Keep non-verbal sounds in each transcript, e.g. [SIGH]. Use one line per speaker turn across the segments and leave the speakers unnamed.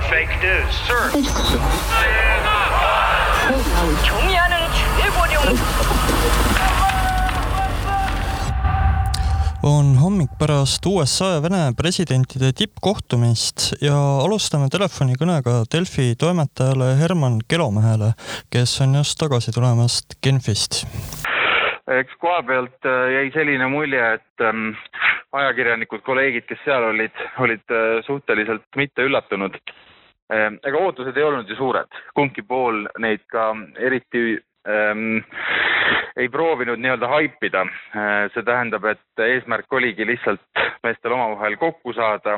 are fake news, sir.
경의하는 최고령
on hommik pärast USA ja Vene presidentide tippkohtumist ja alustame telefonikõnega Delfi toimetajale Herman Kelomehele, kes on just tagasi tulemast Genfist.
eks koha pealt äh, jäi selline mulje, et ähm, ajakirjanikud, kolleegid, kes seal olid, olid äh, suhteliselt mitte üllatunud. Ähm, ega ootused ei olnud ju suured, kumbki pool neid ka eriti ähm, ei proovinud nii-öelda haipida. Äh, see tähendab, et eesmärk oligi lihtsalt meestel omavahel kokku saada,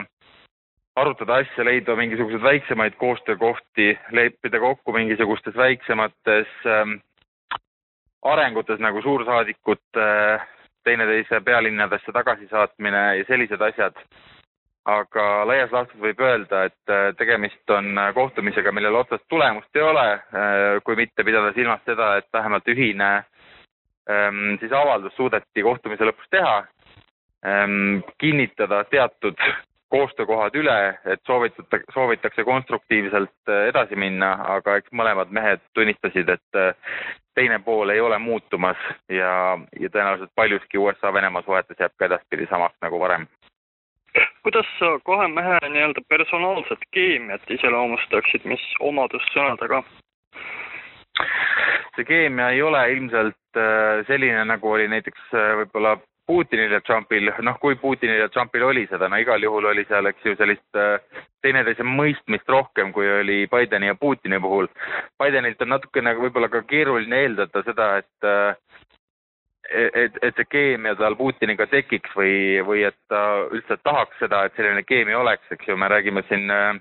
arutada asja, leida mingisuguseid väiksemaid koostöökohti, leppida kokku mingisugustes väiksemates ähm, arengutes nagu suursaadikute äh, teineteise pealinnadesse tagasisaatmine ja sellised asjad. Aga laias laastus võib öelda, et äh, tegemist on kohtumisega, millel otsest tulemust ei ole, kui mitte pidada silmas seda, et vähemalt ühine ähm, siis avaldus suudeti kohtumise lõpus teha ähm,, kinnitada teatud koostöökohad üle, et soovitata, soovitakse konstruktiivselt äh, edasi minna, aga eks mõlemad mehed tunnistasid, et äh, teine pool ei ole muutumas ja, ja tõenäoliselt paljuski USA-Venemaa suhetes jääb ka edaspidi samaks nagu varem.
Kuidas sa kahe mehe nii-öelda personaalset keemiat iseloomustaksid, mis omadussõnadega?
see keemia ei ole ilmselt äh, selline, nagu oli näiteks võib-olla Putinil ja Trumpil, noh, kui Putinil ja Trumpil oli seda, no igal juhul oli seal, eks ju, sellist äh, teineteise mõistmist rohkem, kui oli Bideni ja Putini puhul. Bidenilt on natukene võib-olla ka keeruline eeldada seda, et äh, et, et see keemia tal Putiniga tekiks või, või et ta üldse tahaks seda, et selline keemia oleks, eks ju, me räägime siin äh,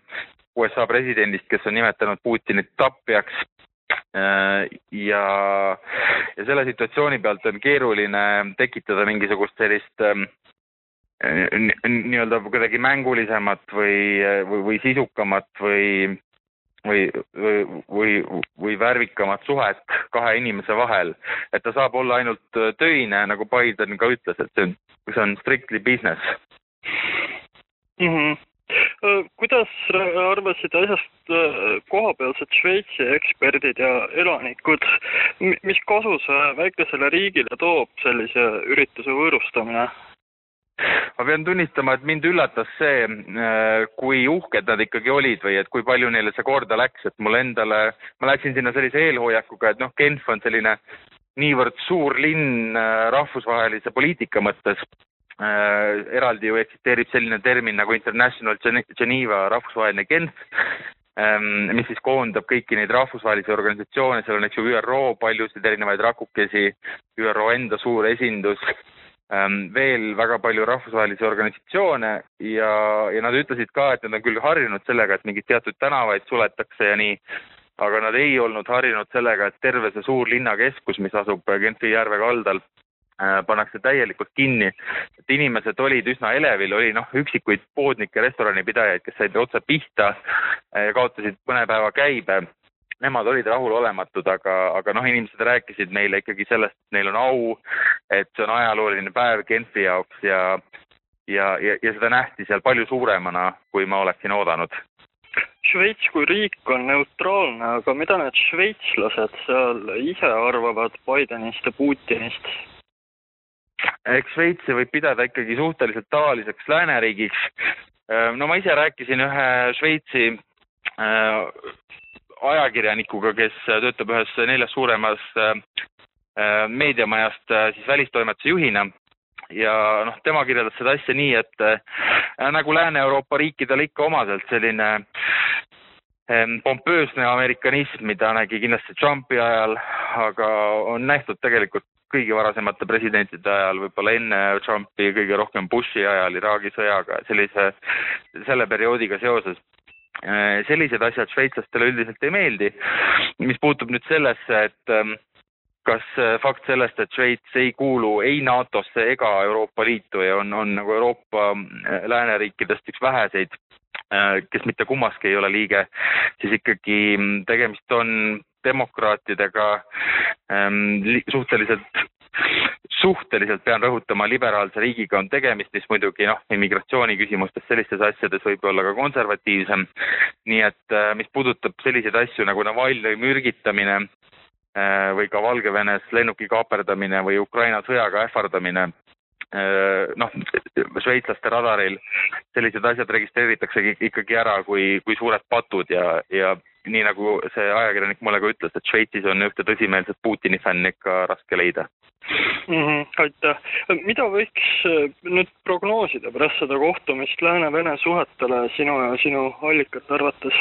USA presidendist, kes on nimetanud Putinit tapjaks. Äh, ja, ja selle situatsiooni pealt on keeruline tekitada mingisugust sellist ähm, nii-öelda kuidagi mängulisemat või, või, või sisukamat või, või, või, või, või värvikamat suhet kahe inimese vahel. et ta saab olla ainult töine, nagu Biden ka ütles, et see on, see on strictly business
mm. -hmm Äh, kuidas arvasid asjast äh, kohapealsed Šveitsi eksperdid ja elanikud, mis kasu see väikesele riigile toob, sellise ürituse võõrustamine?
Ma pean tunnistama, et mind üllatas see, äh, kui uhked nad ikkagi olid või et kui palju neile see korda läks, et mulle endale, ma läksin sinna sellise eelhoiakuga, et noh, Genf on selline niivõrd suur linn rahvusvahelise poliitika mõttes. Äh, eraldi ju eksisteerib selline termin nagu International Geneva rahvusvaheline Genf, ähm, mis siis koondab kõiki neid rahvusvahelisi organisatsioone, seal on, eks ju, ÜRO paljusid erinevaid rakukesi, ÜRO enda suur esindus, veel väga palju rahvusvahelisi organisatsioone ja, ja nad ütlesid ka, et nad on küll harjunud sellega, et mingeid teatud tänavaid suletakse ja nii, aga nad ei olnud harjunud sellega, et terve see suur linnakeskus, mis asub Genfi järve kaldal, Äh, pannakse täielikult kinni, et inimesed olid üsna elevil, oli noh, üksikuid poodnikke, restoranipidajaid, kes said otse pihta äh, kaotasid mõne päeva käibe. Nemad olid rahulolematud, aga, aga noh, inimesed rääkisid meile ikkagi sellest, et neil on au, et see on ajalooline päev Genfi jaoks ja ja, ja, ja seda nähti seal palju suuremana, kui ma oleksin oodanud
Šveits kui riik on neutraalne, aga mida need šveitslased seal ise arvavad Bidenist ja Putinist?
eks Šveitsi võib pidada ikkagi suhteliselt tavaliseks lääneriigiks. Äh, no ma ise rääkisin ühe Šveitsi äh, ajakirjanikuga, kes töötab ühes neljast suuremas äh, meediamajast siis välistoimetuse juhina. Ja noh, tema kirjeldas seda asja nii, et äh, nagu Lääne-Euroopa riikidele ikka omaselt selline ähm, pompöösne amerikanism, mida nägi kindlasti Trumpi ajal, aga on nähtud tegelikult kõigi varasemate presidentide ajal, võib-olla enne Trumpi kõige rohkem Bushi ajal Iraagi sõjaga, sellise, selle perioodiga seoses. äh, sellised asjad šveitslastele üldiselt ei meeldi. mis puutub nüüd sellesse, et ähm, kas äh, fakt sellest, et Šveits ei kuulu ei NATO-sse ega Euroopa Liitu ja on, on nagu Euroopa äh, lääneriikidest üks väheseid, kes mitte kummaski ei ole liige, siis ikkagi mm, tegemist on demokraatidega ähm, suhteliselt suhteliselt pean rõhutama, liberaalse riigiga on tegemist, mis muidugi noh, immigratsiooni küsimustes, sellistes asjades võib olla ka konservatiivsem. nii et mis puudutab selliseid asju nagu Navalnõi mürgitamine või ka Valgevenes lennuki kaaperdamine või Ukraina sõjaga ähvardamine, noh, šveitslaste radaril sellised asjad registreeritakse ikkagi ära kui, kui suured patud ja, ja nii nagu see ajakirjanik mulle ka ütles, et Šveitsis on ühte tõsimeelset Putini fänni ikka raske leida
mm. -hmm, aitäh. mida võiks äh, nüüd prognoosida pärast seda kohtumist Lääne-Vene suhetele sinu ja sinu allikate arvates?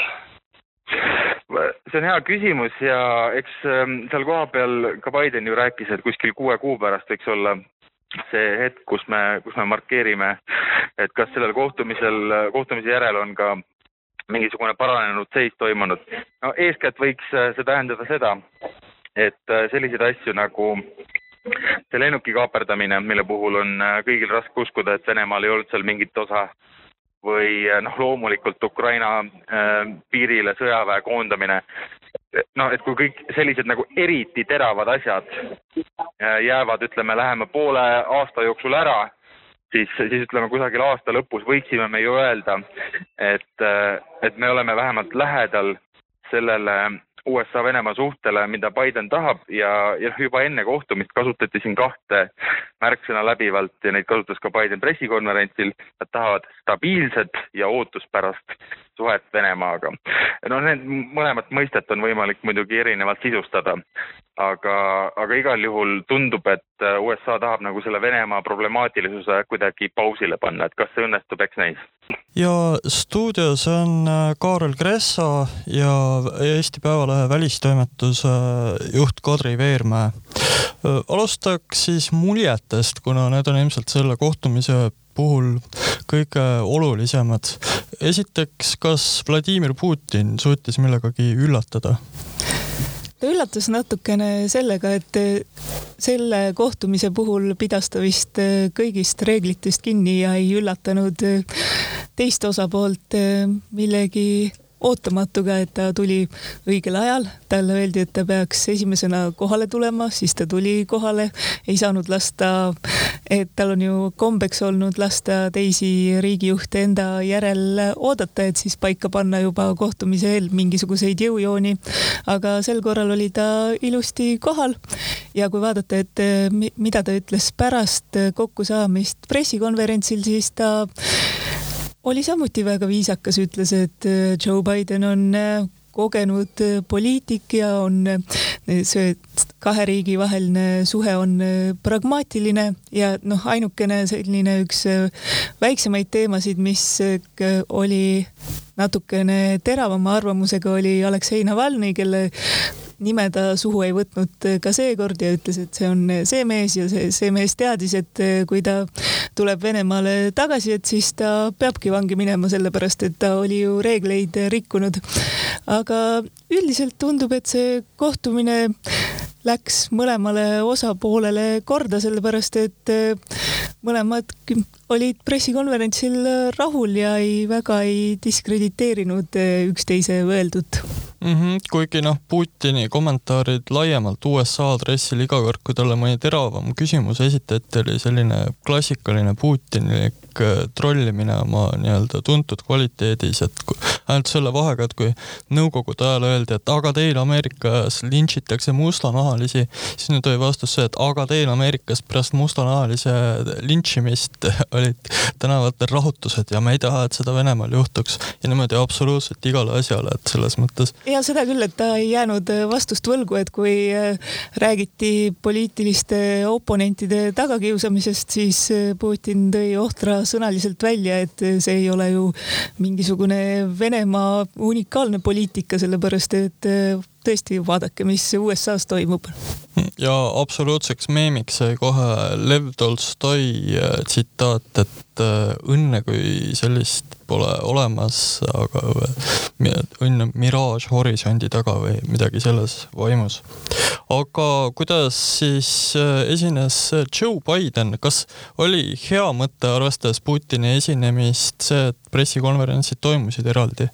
see on hea küsimus ja eks ähm, seal kohapeal ka Biden ju rääkis, et kuskil kuue kuu pärast võiks olla see hetk, kus me, kus me markeerime, et kas sellel kohtumisel, kohtumise järel on ka mingisugune paranenud seis toimunud. no eeskätt võiks äh, see tähendada seda, et äh, selliseid asju nagu see lennuki kaaperdamine, mille puhul on äh, kõigil raske uskuda, et Venemaal ei olnud seal mingit osa, või noh, loomulikult Ukraina äh, piirile sõjaväe koondamine, noh, et kui kõik sellised nagu eriti teravad asjad jäävad, ütleme, lähema poole aasta jooksul ära, siis, siis ütleme kusagil aasta lõpus võiksime me ju öelda, et, et me oleme vähemalt lähedal sellele USA-Venemaa suhtele, mida Biden tahab ja, ja juba enne kohtumist kasutati siin kahte märksõna läbivalt ja neid kasutas ka Biden pressikonverentsil. Nad tahavad stabiilset ja ootuspärast suhet Venemaaga. no need mõlemat mõistet on võimalik muidugi erinevalt sisustada, aga, aga igal juhul tundub, et USA tahab nagu selle Venemaa problemaatilisuse kuidagi pausile panna, et kas see õnnestub, eks näis
ja stuudios on äh, Kaarel Kressa ja Eesti Päevalehe välistoimetuse juht Kadri Veermäe. Äh, alustaks siis muljetest, kuna need on ilmselt selle kohtumise puhul kõige olulisemad. esiteks, kas Vladimir Putin suutis millegagi üllatada?
ta üllatas natukene sellega, et selle kohtumise puhul pidas ta vist kõigist reeglitest kinni ja ei üllatanud teist osapoolt millegi ootamatuga, et ta tuli õigel ajal, talle öeldi, et ta peaks esimesena kohale tulema, siis ta tuli kohale, ei saanud lasta, et tal on ju kombeks olnud lasta teisi riigijuhte enda järel oodata, et siis paika panna juba kohtumise eel mingisuguseid jõujooni. aga sel korral oli ta ilusti kohal. Ja kui vaadata, et mida ta ütles pärast kokkusaamist pressikonverentsil, siis ta oli samuti väga viisakas, ütles, et äh, Joe Biden on äh, kogenud äh, poliitik ja on see kahe riigi vaheline suhe on pragmaatiline ja noh, ainukene selline üks väiksemaid teemasid, mis oli natukene teravama arvamusega, oli Aleksei Navalnõi, kelle nime ta suhu ei võtnud ka seekord ja ütles, et see on see mees ja see, see mees teadis, et kui ta tuleb Venemaale tagasi, et siis ta peabki vangi minema, sellepärast et ta oli ju reegleid rikkunud. aga üldiselt tundub, et see kohtumine läks mõlemale osapoolele korda, sellepärast et mõlemad olid pressikonverentsil rahul ja ei väga ei diskrediteerinud üksteise öeldut
mm. -hmm, kuigi noh, Putini kommentaarid laiemalt USA aadressil iga kord, kui talle mõni teravam küsimus esitati, oli selline klassikaline Putinilik äh, trollimine oma nii-öelda tuntud kvaliteedis, et ainult selle vahega, et kui nõukogude ajal öeldi, et aga teil Ameerikas lintšitakse mustanahalisi, siis nüüd oli vastus see, et aga teil Ameerikas pärast mustanahalise lintšimist [LAUGHS] olid tänavatel rahutused ja me ei taha, et seda Venemaal juhtuks. ja niimoodi absoluutselt igale asjale, et selles mõttes
ja seda küll, et ta ei jäänud äh, vastust võlgu, et kui äh, räägiti poliitiliste oponentide tagakiusamisest, siis Putin tõi ohtra sõnaliselt välja, et see ei ole ju mingisugune Venemaa unikaalne poliitika, sellepärast et tõesti vaadake, mis USA-s toimub.
ja absoluutseks meemiks sai kohe Lev Tolstoi tsitaat, et õnne kui sellist pole olemas, aga õnn on miraaž horisondi taga või midagi selles vaimus. aga kuidas siis äh, esines Joe Biden, kas oli hea mõte, arvestades Putini esinemist, see, et pressikonverentsid toimusid eraldi?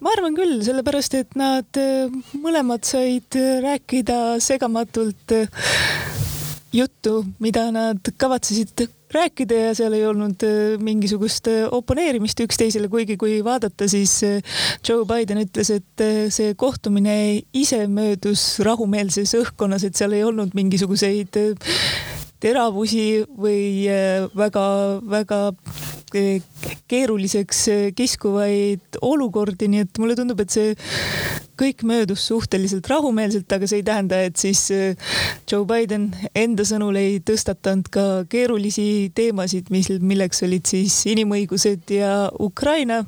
Ma arvan küll, sellepärast et nad äh, mõlemad said rääkida segamatult juttu, mida nad kavatsesid rääkida ja seal ei olnud äh, mingisugust äh, oponeerimist üksteisele, kuigi kui vaadata, siis äh, Joe Biden ütles, et see kohtumine ise möödus rahumeelses õhkkonnas, et seal ei olnud mingisuguseid teravusi või väga-väga keeruliseks kiskuvaid olukordi, nii et mulle tundub, et see kõik möödus suhteliselt rahumeelselt, aga see ei tähenda, et siis äh, Joe Biden enda sõnul ei tõstatanud ka keerulisi teemasid, mis, milleks olid siis inimõigused ja Ukraina.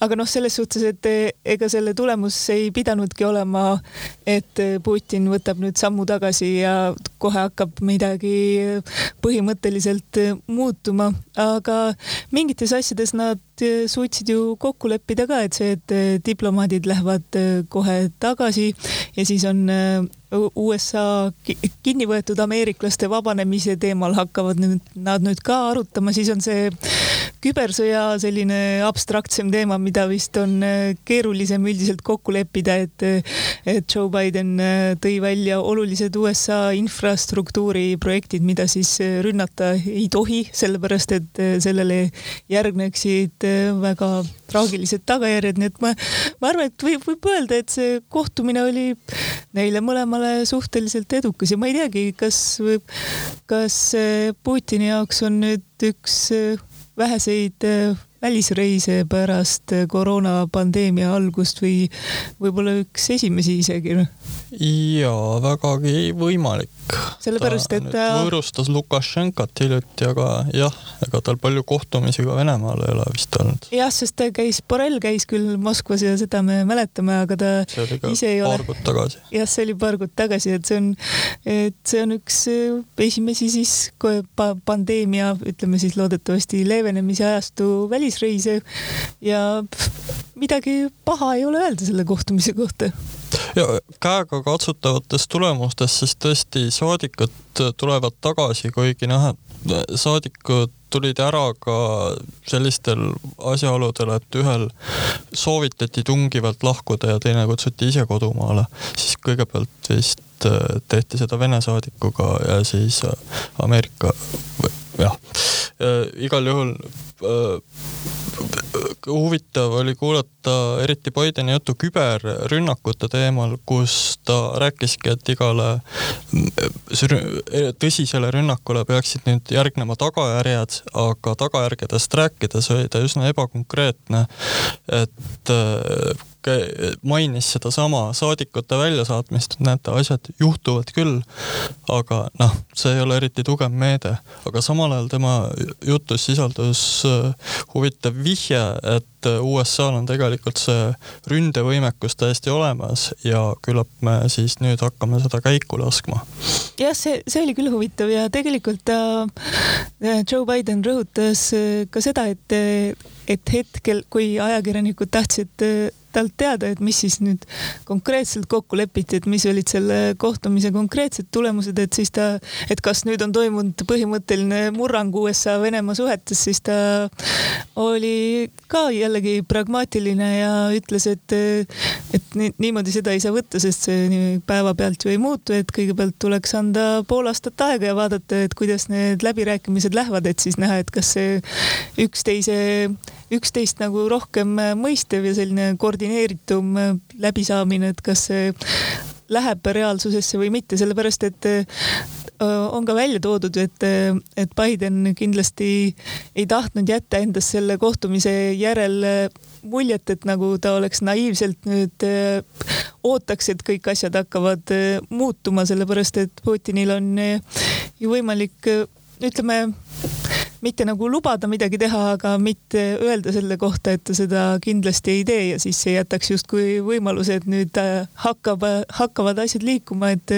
aga noh, selles suhtes, et äh, ega selle tulemus ei pidanudki olema, et äh, Putin võtab nüüd sammu tagasi ja kohe hakkab midagi põhimõtteliselt muutuma, aga mingites asjades nad suutsid ju kokku leppida ka, et see, et diplomaadid lähevad kohe tagasi ja siis on USA kinni võetud ameeriklaste vabanemise teemal hakkavad nüüd nad nüüd ka arutama, siis on see kübersõja selline abstraktsem teema, mida vist on äh, keerulisem üldiselt kokku leppida, et et Joe Biden äh, tõi välja olulised USA infrastruktuuri projektid, mida siis äh, rünnata ei tohi, sellepärast et sellele järgneksid väga traagilised tagajärjed, nii et ma, ma arvan, et võib, võib öelda, et see kohtumine oli neile mõlemale suhteliselt edukas ja ma ei teagi, kas, kas Putini jaoks on nüüd üks väheseid välisreise pärast koroonapandeemia algust või võib-olla üks esimesi isegi?
jaa, vägagi võimalik.
Sellepärast, et ta
võõrustas Lukašenkat hiljuti, aga jah, ega tal palju kohtumisi ka Venemaal ei ole vist olnud.
jah, sest ta käis, Borrell käis küll Moskvas ja seda me mäletame, aga ta ise ei ole.
paar kuud tagasi.
jah, see oli paar kuud tagasi, et see on, et see on üks esimesi siis pandeemia, ütleme siis loodetavasti leevenemise ajastu välisreise ja midagi paha ei ole öelda selle kohtumise kohta
käega katsutavatest tulemustest, siis tõesti saadikud tulevad tagasi, kuigi noh, et saadikud tulid ära ka sellistel asjaoludel, et ühel soovitati tungivalt lahkuda ja teine kutsuti ise kodumaale, siis kõigepealt vist äh, tehti seda Vene saadikuga ja siis äh, Ameerika, jah, äh, igal juhul huvitav oli kuulata eriti Bideni juttu küberrünnakute teemal, kus ta rääkiski, et igale tõsisele rünnakule peaksid nüüd järgnema tagajärjed, aga tagajärgedest rääkides oli ta üsna ebakonkreetne. et mainis sedasama saadikute väljasaatmist, et näete, asjad juhtuvad küll, aga noh, see ei ole eriti tugev meede. aga samal ajal tema jutus sisaldus äh, huvitav vihje, et USA-l on tegelikult see ründevõimekus täiesti olemas ja küllap me siis nüüd hakkame seda käiku laskma.
jah, see, see oli küll huvitav ja tegelikult äh, Joe Biden rõhutas äh, ka seda, et, et hetkel, kui ajakirjanikud tahtsid talt teada, et mis siis nüüd konkreetselt kokku lepiti, et mis olid selle kohtumise konkreetsed tulemused, et siis ta, et kas nüüd on toimunud põhimõtteline murrang USA-Venemaa suhetes, siis ta oli ka jällegi pragmaatiline ja ütles, et, et niimoodi seda ei saa võtta, sest see päevapealt ju ei muutu, et kõigepealt tuleks anda pool aastat aega ja vaadata, et kuidas need läbirääkimised lähevad, et siis näha, et kas see üksteise üksteist nagu rohkem äh, mõistev ja selline koordineeritum äh, läbisaamine, et kas see läheb reaalsusesse või mitte, sellepärast et äh, on ka välja toodud, et, et Biden kindlasti ei tahtnud jätta endast selle kohtumise järel muljet, et nagu ta oleks naiivselt nüüd ootaks, et kõik asjad hakkavad muutuma, sellepärast et Putinil on ju võimalik, ütleme mitte nagu lubada midagi teha, aga mitte öelda selle kohta, et ta seda kindlasti ei tee ja siis see jätaks justkui võimaluse, et nüüd hakkab, hakkavad asjad liikuma, et,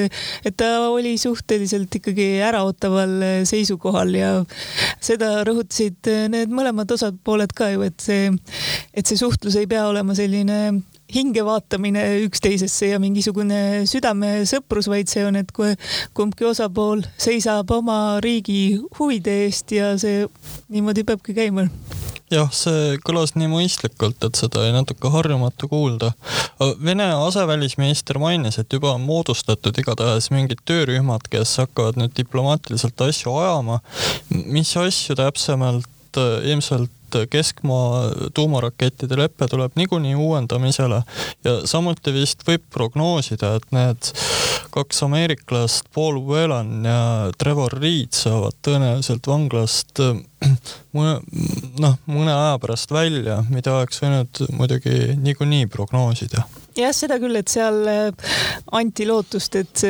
et ta oli suhteliselt ikkagi äraootaval seisukohal ja seda rõhutasid need mõlemad osapooled ka ju, et see, et see suhtlus ei pea olema selline hingevaatamine üksteisesse ja mingisugune südamesõprus, vaid see on, et kui kumbki osapool seisab oma riigi huvide eest ja see niimoodi peabki käima
jah, see kõlas nii mõistlikult, et seda oli natuke harjumatu kuulda. Vene asevälisminister mainis, et juba on moodustatud igatahes mingid töörühmad, kes hakkavad nüüd diplomaatiliselt asju ajama. mis asju täpsemalt, ilmselt keskmaa tuumarakettide lepe tuleb niikuinii uuendamisele. Ja samuti vist võib prognoosida, et need kaks ameeriklast, Paul Whelan ja Trevor Reed saavad tõenäoliselt vanglast mõne, noh, mõne aja pärast välja, mida oleks võinud muidugi niikuinii prognoosida
jah, seda küll, et seal äh, anti lootust, et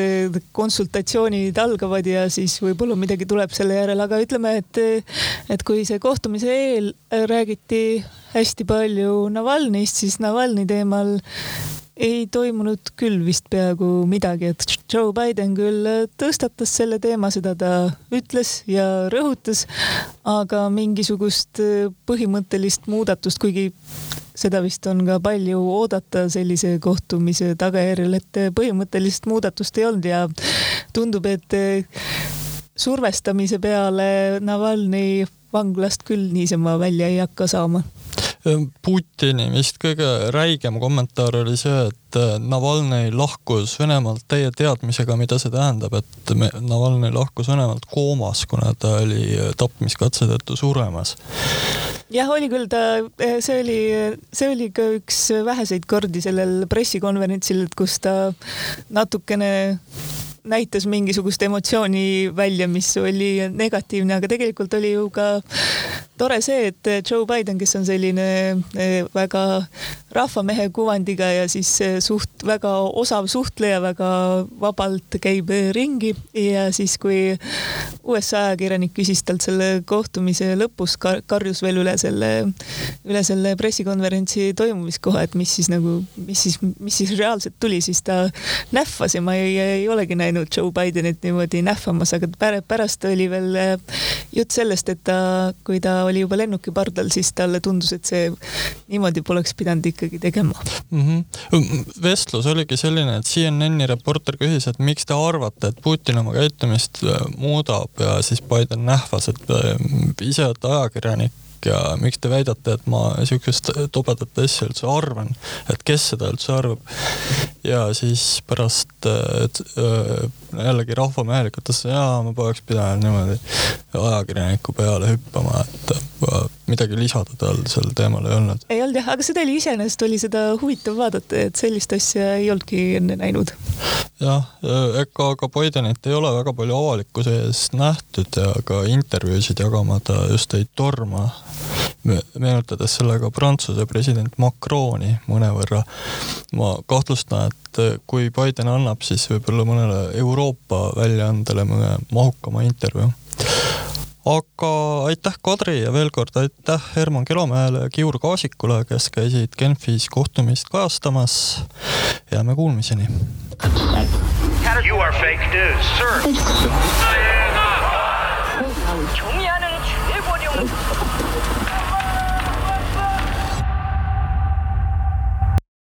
konsultatsioonid algavad ja siis võib-olla midagi tuleb selle järel, aga ütleme, et, et kui see kohtumise eel räägiti hästi palju Navalnõist, siis Navalnõi teemal ei toimunud küll vist peaaegu midagi, et Joe Biden küll tõstatas selle teema, seda ta ütles ja rõhutas, aga mingisugust põhimõttelist muudatust, kuigi seda vist on ka palju oodata sellise kohtumise tagajärjel, et põhimõttelist muudatust ei olnud ja tundub, et survestamise peale Navalnõi vanglast küll niisama välja ei hakka saama
Putini vist kõige räigem kommentaar oli see, et äh, Navalnõi lahkus Venemaalt täie teadmisega, mida see tähendab, et Navalnõi lahkus Venemaalt koomas, kuna ta oli äh, tapmiskatse tõttu suremas.
Jah, oli küll, ta, äh, see oli, see oli ka üks väheseid kordi sellel pressikonverentsil, kus ta natukene näitas mingisugust emotsiooni välja, mis oli negatiivne, aga tegelikult oli ju ka tore see, et Joe Biden, kes on selline eh, väga rahvamehe kuvandiga ja siis eh, suht väga osav suhtleja, väga vabalt käib ringi. Ja siis, kui USA ajakirjanik küsis talt selle kohtumise lõpus, karjus veel üle selle, üle selle pressikonverentsi toimumiskoha, et mis siis nagu, mis siis, mis siis reaalselt tuli, siis ta nähvas ja ma ei, ei olegi näinud Joe Bidenit niimoodi nähvamas, aga pärast oli veel eh, jutt sellest, et ta, kui ta oli juba lennuki pardal, siis talle tundus, et see niimoodi poleks pidanud ikkagi tegema
mm. -hmm. vestlus oligi selline, et CNN-i reporter küsis, et miks te arvate, et Putin oma käitumist äh, muudab ja siis Biden nähvas, et äh, ise olete ajakirjanik ja miks te väidate, et ma siukest tobedat asja üldse arvan, et kes seda üldse arvab. ja siis pärast äh, jällegi rahvamehelikult jaa, ma poleks pidanud niimoodi ajakirjaniku peale hüppama, et midagi lisada tal sel teemal ei olnud.
ei olnud jah, aga seda oli iseenesest oli seda huvitav vaadata, et sellist asja ei olnudki enne näinud.
jah, ega ka Bidenit ei ole väga palju avalikkuse ees nähtud ja ka intervjuusid jagama ta just ei torma meenutades sellega Prantsuse president Macroni mõnevõrra. ma kahtlustan, et kui Biden annab, siis võib-olla mõnele Euroopa väljaandele mõne mahukama intervjuu aga aitäh, Kadri ja veel kord aitäh Herman Kelomäele ja Kiur Kaasikule, kes käisid Genfis kohtumist kajastamas. jääme kuulmiseni. You are fake news, sir. [LAUGHS]